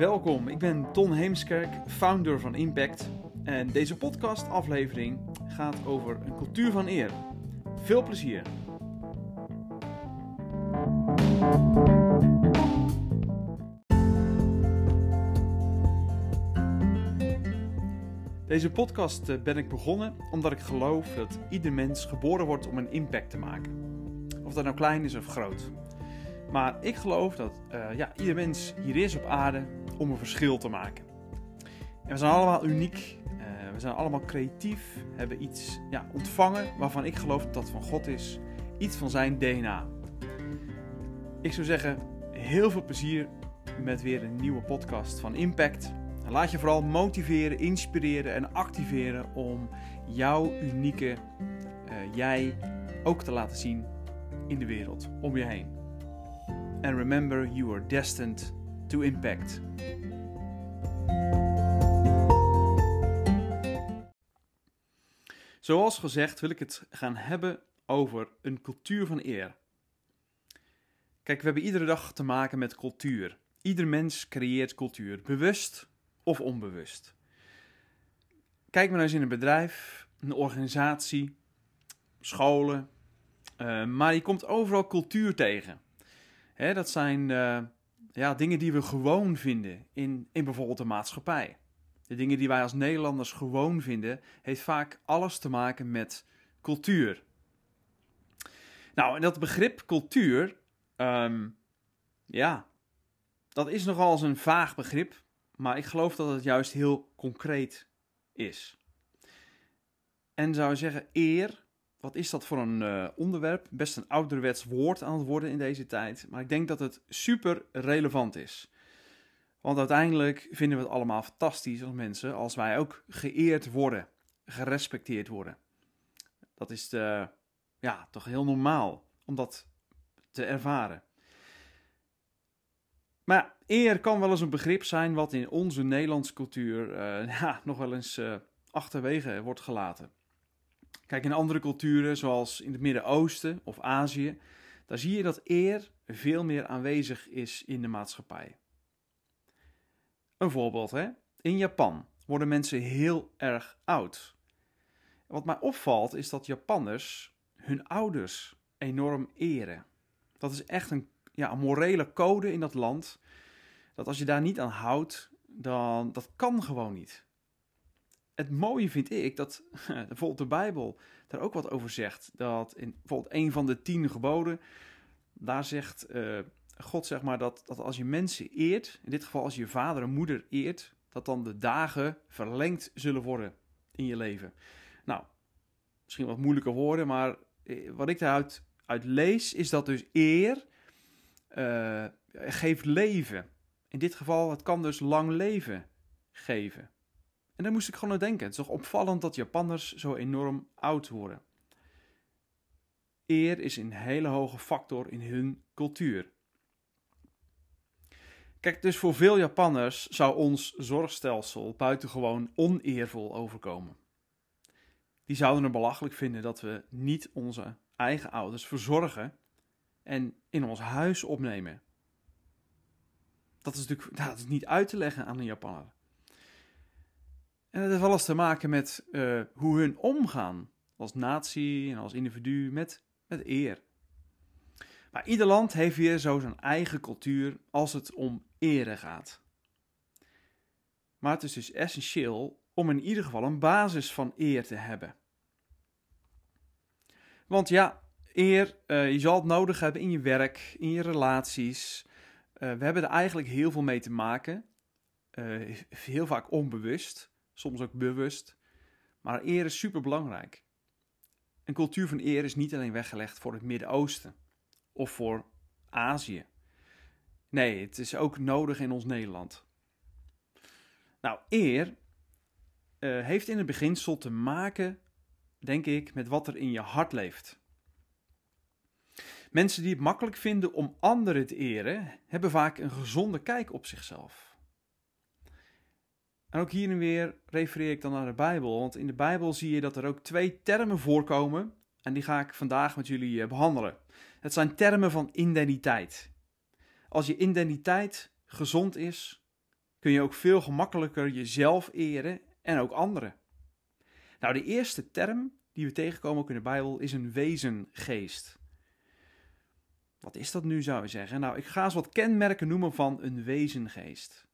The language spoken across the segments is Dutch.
Welkom, ik ben Ton Heemskerk, founder van Impact. En deze podcast-aflevering gaat over een cultuur van eer. Veel plezier! Deze podcast eh, ben ik begonnen omdat ik geloof dat ieder mens geboren wordt om een impact te maken. Of dat nou klein is of groot. Maar ik geloof dat uh, ja, ieder mens hier is op aarde om een verschil te maken. En we zijn allemaal uniek, uh, we zijn allemaal creatief, hebben iets ja, ontvangen waarvan ik geloof dat dat van God is, iets van zijn DNA. Ik zou zeggen, heel veel plezier met weer een nieuwe podcast van Impact. Laat je vooral motiveren, inspireren en activeren om jouw unieke uh, jij ook te laten zien in de wereld om je heen. And remember, you are destined to impact. Zoals gezegd wil ik het gaan hebben over een cultuur van eer. Kijk, we hebben iedere dag te maken met cultuur. Ieder mens creëert cultuur, bewust of onbewust. Kijk maar eens in een bedrijf, een organisatie, scholen, uh, maar je komt overal cultuur tegen. Hè, dat zijn uh, ja, dingen die we gewoon vinden in, in bijvoorbeeld de maatschappij. De dingen die wij als Nederlanders gewoon vinden, heeft vaak alles te maken met cultuur. Nou, en dat begrip cultuur, um, ja, dat is nogal eens een vaag begrip, maar ik geloof dat het juist heel concreet is. En zou zeggen, eer wat is dat voor een uh, onderwerp? Best een ouderwets woord aan het worden in deze tijd. Maar ik denk dat het super relevant is. Want uiteindelijk vinden we het allemaal fantastisch als mensen als wij ook geëerd worden, gerespecteerd worden. Dat is de, ja, toch heel normaal om dat te ervaren. Maar eer kan wel eens een begrip zijn wat in onze Nederlandse cultuur uh, ja, nog wel eens achterwege wordt gelaten. Kijk, in andere culturen, zoals in het Midden-Oosten of Azië, daar zie je dat eer veel meer aanwezig is in de maatschappij. Een voorbeeld, hè? In Japan worden mensen heel erg oud. Wat mij opvalt is dat Japanners hun ouders enorm eren. Dat is echt een, ja, een morele code in dat land. Dat als je daar niet aan houdt, dan dat kan gewoon niet het mooie vind ik dat bijvoorbeeld de Bijbel daar ook wat over zegt. Dat in bijvoorbeeld een van de tien geboden, daar zegt uh, God zeg maar dat, dat als je mensen eert, in dit geval als je vader en moeder eert, dat dan de dagen verlengd zullen worden in je leven. Nou, misschien wat moeilijke woorden, maar eh, wat ik daaruit uit lees is dat dus eer uh, geeft leven. In dit geval, het kan dus lang leven geven. En daar moest ik gewoon aan denken. Het is toch opvallend dat Japanners zo enorm oud worden. Eer is een hele hoge factor in hun cultuur. Kijk, dus voor veel Japanners zou ons zorgstelsel buitengewoon oneervol overkomen. Die zouden het belachelijk vinden dat we niet onze eigen ouders verzorgen en in ons huis opnemen. Dat is natuurlijk dat is niet uit te leggen aan een Japanner. En het heeft alles te maken met uh, hoe hun omgaan als natie en als individu met, met eer. Maar ieder land heeft weer zo zijn eigen cultuur als het om ere gaat. Maar het is dus essentieel om in ieder geval een basis van eer te hebben. Want ja, eer, uh, je zal het nodig hebben in je werk, in je relaties. Uh, we hebben er eigenlijk heel veel mee te maken. Heel vaak onbewust soms ook bewust. Maar eer is super belangrijk. Een cultuur van eer is niet alleen weggelegd voor het Midden-Oosten of voor Azië. Nee, het is ook nodig in ons Nederland. Nou, eer uh, heeft in het beginsel te maken, denk ik, met wat er in je hart leeft. Mensen die het makkelijk vinden om anderen te eren, hebben vaak een gezonde kijk op zichzelf. En ook hier en weer refereer ik dan naar de Bijbel, want in de Bijbel zie je dat er ook twee termen voorkomen en die ga ik vandaag met jullie eh, behandelen. Het zijn termen van identiteit. Als je identiteit gezond is, kun je ook veel gemakkelijker jezelf eren en ook anderen. Nou, de eerste term die we tegenkomen ook in de Bijbel is een wezengeest. Wat is dat nu, zou je zeggen? Nou, ik ga eens wat kenmerken noemen van een wezengeest.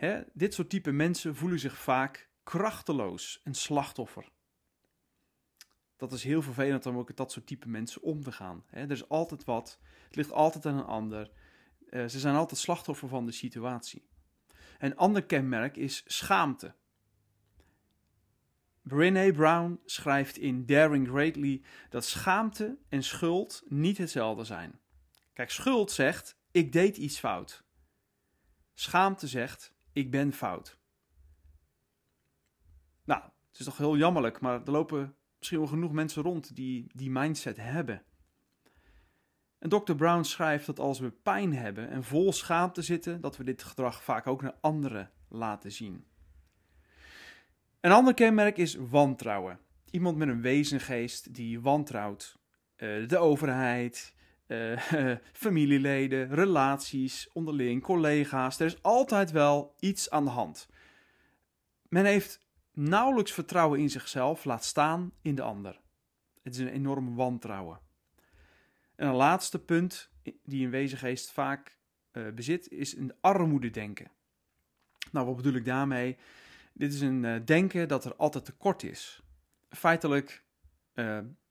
Hè, dit soort type mensen voelen zich vaak krachteloos en slachtoffer. Dat is heel vervelend om ook met dat soort type mensen om te gaan. Hè. Er is altijd wat, het ligt altijd aan een ander. Uh, ze zijn altijd slachtoffer van de situatie. Een ander kenmerk is schaamte. Brené Brown schrijft in Daring Greatly dat schaamte en schuld niet hetzelfde zijn. Kijk, schuld zegt: ik deed iets fout. Schaamte zegt: ik ben fout. Nou, het is toch heel jammerlijk, maar er lopen misschien wel genoeg mensen rond die die mindset hebben. En Dr. Brown schrijft dat als we pijn hebben en vol schaamte zitten, dat we dit gedrag vaak ook naar anderen laten zien. Een ander kenmerk is wantrouwen. Iemand met een wezengeest die wantrouwt uh, de overheid, uh, familieleden, relaties, onderling, collega's. Er is altijd wel iets aan de hand. Men heeft nauwelijks vertrouwen in zichzelf, laat staan in de ander. Het is een enorm wantrouwen. En een laatste punt die een wezengeest vaak uh, bezit, is een armoede denken. Nou, wat bedoel ik daarmee? Dit is een uh, denken dat er altijd tekort is. Feitelijk,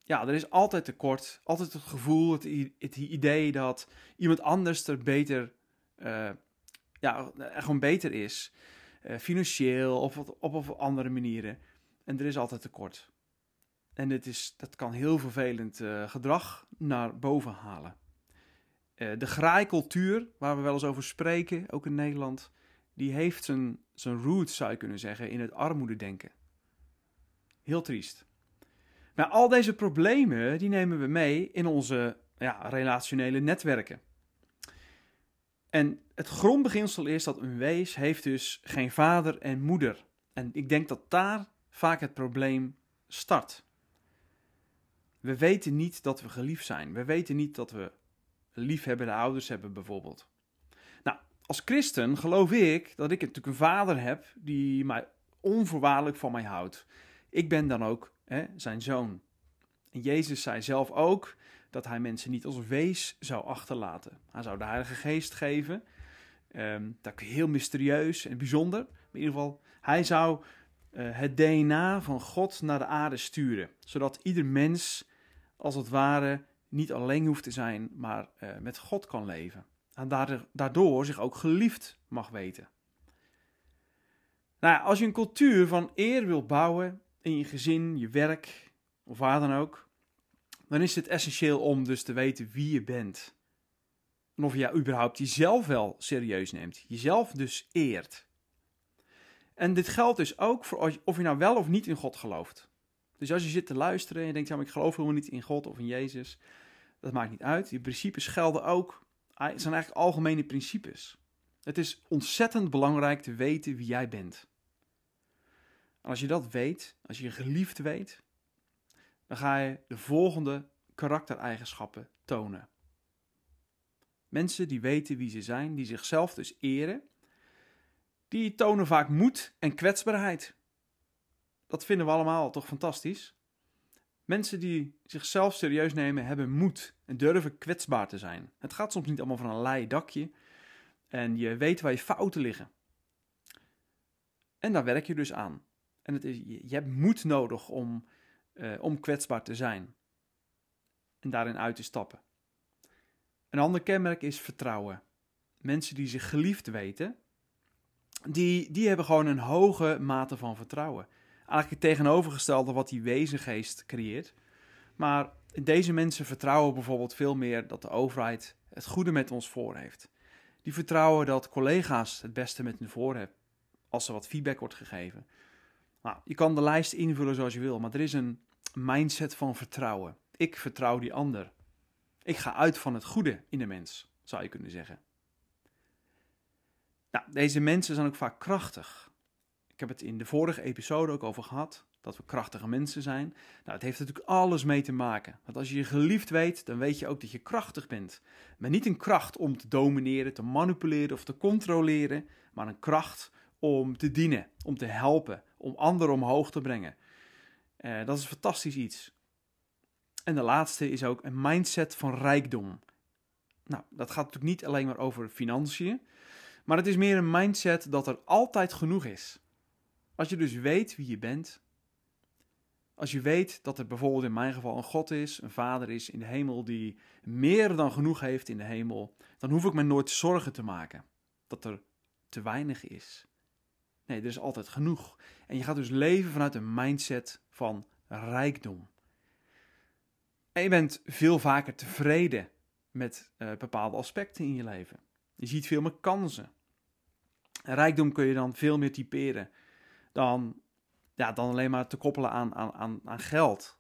ja, er is altijd tekort. Altijd het gevoel, het, het idee dat iemand anders er beter, ja, gewoon beter is. financieel of op, op, op andere manieren. En er is altijd tekort. En dit is, dat kan heel vervelend uh, gedrag naar boven halen. De graaikultuur, waar we wel eens over spreken, ook in Nederland, die heeft zijn, zijn roots, zou je kunnen zeggen, in het armoededenken. Heel triest. Maar al deze problemen, die nemen we mee in onze ja, relationele netwerken. En het grondbeginsel is dat een wees heeft dus geen vader en moeder. En ik denk dat daar vaak het probleem start. We weten niet dat we geliefd zijn. We weten niet dat we liefhebbende ouders hebben, bijvoorbeeld. Nou, als christen geloof ik dat ik natuurlijk een vader heb die mij onvoorwaardelijk van mij houdt. Ik ben dan ook hè, zijn zoon. En Jezus zei zelf ook dat hij mensen niet als wees zou achterlaten. Hij zou de Heilige Geest geven. Um, dat heel mysterieus en bijzonder. In ieder geval, hij zou uh, het DNA van God naar de aarde sturen. Zodat ieder mens als het ware niet alleen hoeft te zijn, maar uh, met God kan leven. En daardoor zich ook geliefd mag weten. Nou, als je een cultuur van eer wilt bouwen in je gezin, je werk of waar dan ook, dan is het essentieel om dus te weten wie je bent. En of je überhaupt jezelf wel serieus neemt. Jezelf dus eert. En dit geldt dus ook voor of je nou wel of niet in God gelooft. Dus als je zit te luisteren en je denkt, ja, maar ik geloof helemaal niet in God of in Jezus, dat maakt niet uit. Die principes gelden ook, het zijn eigenlijk algemene principes. Het is ontzettend belangrijk te weten wie jij bent. En als je dat weet, als je je geliefd weet, dan ga je de volgende karaktereigenschappen tonen. Mensen die weten wie ze zijn, die zichzelf dus eren, die tonen vaak moed en kwetsbaarheid dat vinden we allemaal toch fantastisch. Mensen die zichzelf serieus nemen, hebben moed en durven kwetsbaar te zijn. Het gaat soms niet allemaal van een lei dakje. En je weet waar je fouten liggen. En daar werk je dus aan. En het is, je hebt moed nodig om, uh, om kwetsbaar te zijn. En daarin uit te stappen. Een ander kenmerk is vertrouwen. Mensen die zich geliefd weten, die, die hebben gewoon een hoge mate van vertrouwen eigenlijk het tegenovergestelde wat die wezengeest creëert. Maar deze mensen vertrouwen bijvoorbeeld veel meer dat de overheid het goede met ons voor heeft. Die vertrouwen dat collega's het beste met hun voor hebben als er wat feedback wordt gegeven. Nou, je kan de lijst invullen zoals je wil, maar er is een mindset van vertrouwen. Ik vertrouw die ander. Ik ga uit van het goede in de mens, zou je kunnen zeggen. Nou, deze mensen zijn ook vaak krachtig. Ik heb het in de vorige episode ook over gehad. dat we krachtige mensen zijn? Nou, het heeft natuurlijk alles mee te maken. Want als je je geliefd weet, dan weet je ook dat je krachtig bent. Maar niet een kracht om te domineren, te manipuleren of te controleren, maar een kracht om te dienen, om te helpen, om anderen omhoog te brengen. Uh, dat is een fantastisch iets. En de laatste is ook een mindset van rijkdom. Nou, dat gaat natuurlijk niet alleen maar over financiën, maar het is meer een mindset dat er altijd genoeg is. Als je dus weet wie je bent, als je weet dat er bijvoorbeeld in mijn geval een God is, een Vader is in de hemel die meer dan genoeg heeft in de hemel, dan hoef ik me nooit zorgen te maken dat er te weinig is. Nee, er is altijd genoeg. En je gaat dus leven vanuit een mindset van rijkdom. En je bent veel vaker tevreden met uh, bepaalde aspecten in je leven. Je ziet veel meer kansen. rijkdom kun je dan veel meer typeren dan, ja, dan alleen maar te koppelen aan, aan, aan, aan geld.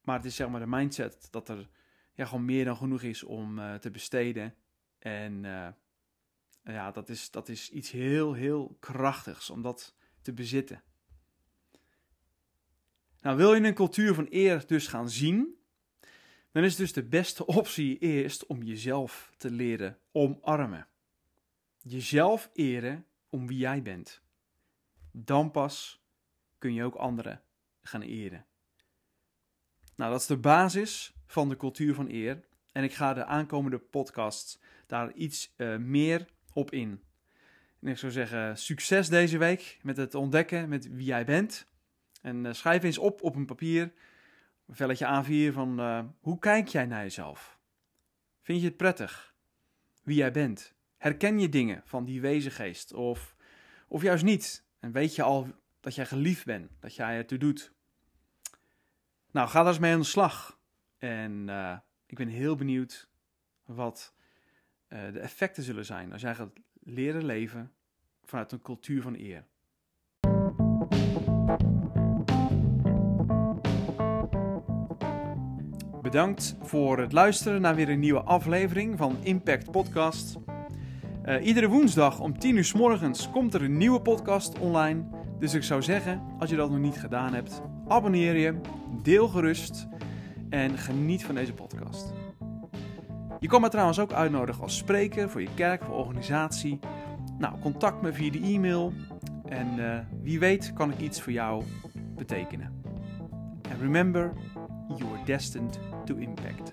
Maar het is zeg maar de mindset dat er ja, gewoon meer dan genoeg is om uh, te besteden. En uh, ja, dat is, dat is iets heel, heel krachtigs om dat te bezitten. Nou, wil je een cultuur van eer dus gaan zien, dan is dus de beste optie eerst om jezelf te leren omarmen. Jezelf eren om wie jij bent. Dan pas kun je ook anderen gaan eren. Nou, dat is de basis van de cultuur van eer. En ik ga de aankomende podcast daar iets uh, meer op in. En ik zou zeggen, succes deze week met het ontdekken met wie jij bent. En uh, schrijf eens op op een papier, een velletje A4 van uh, hoe kijk jij naar jezelf? Vind je het prettig? Wie jij bent? Herken je dingen van die wezengeest of, of juist niet? En weet je al dat jij geliefd bent, dat jij het toe doet? Nou, ga daar eens mee aan de slag. En uh, ik ben heel benieuwd wat uh, de effecten zullen zijn als jij gaat leren leven vanuit een cultuur van eer. Bedankt voor het luisteren naar weer een nieuwe aflevering van Impact Podcast. Uh, iedere woensdag om 10 uur s morgens komt er een nieuwe podcast online. Dus ik zou zeggen, als je dat nog niet gedaan hebt, abonneer je, deel gerust en geniet van deze podcast. Je kan me trouwens ook uitnodigen als spreker voor je kerk of organisatie. Nou, contact me via de e-mail en uh, wie weet kan ik iets voor jou betekenen. And remember, you are destined to impact.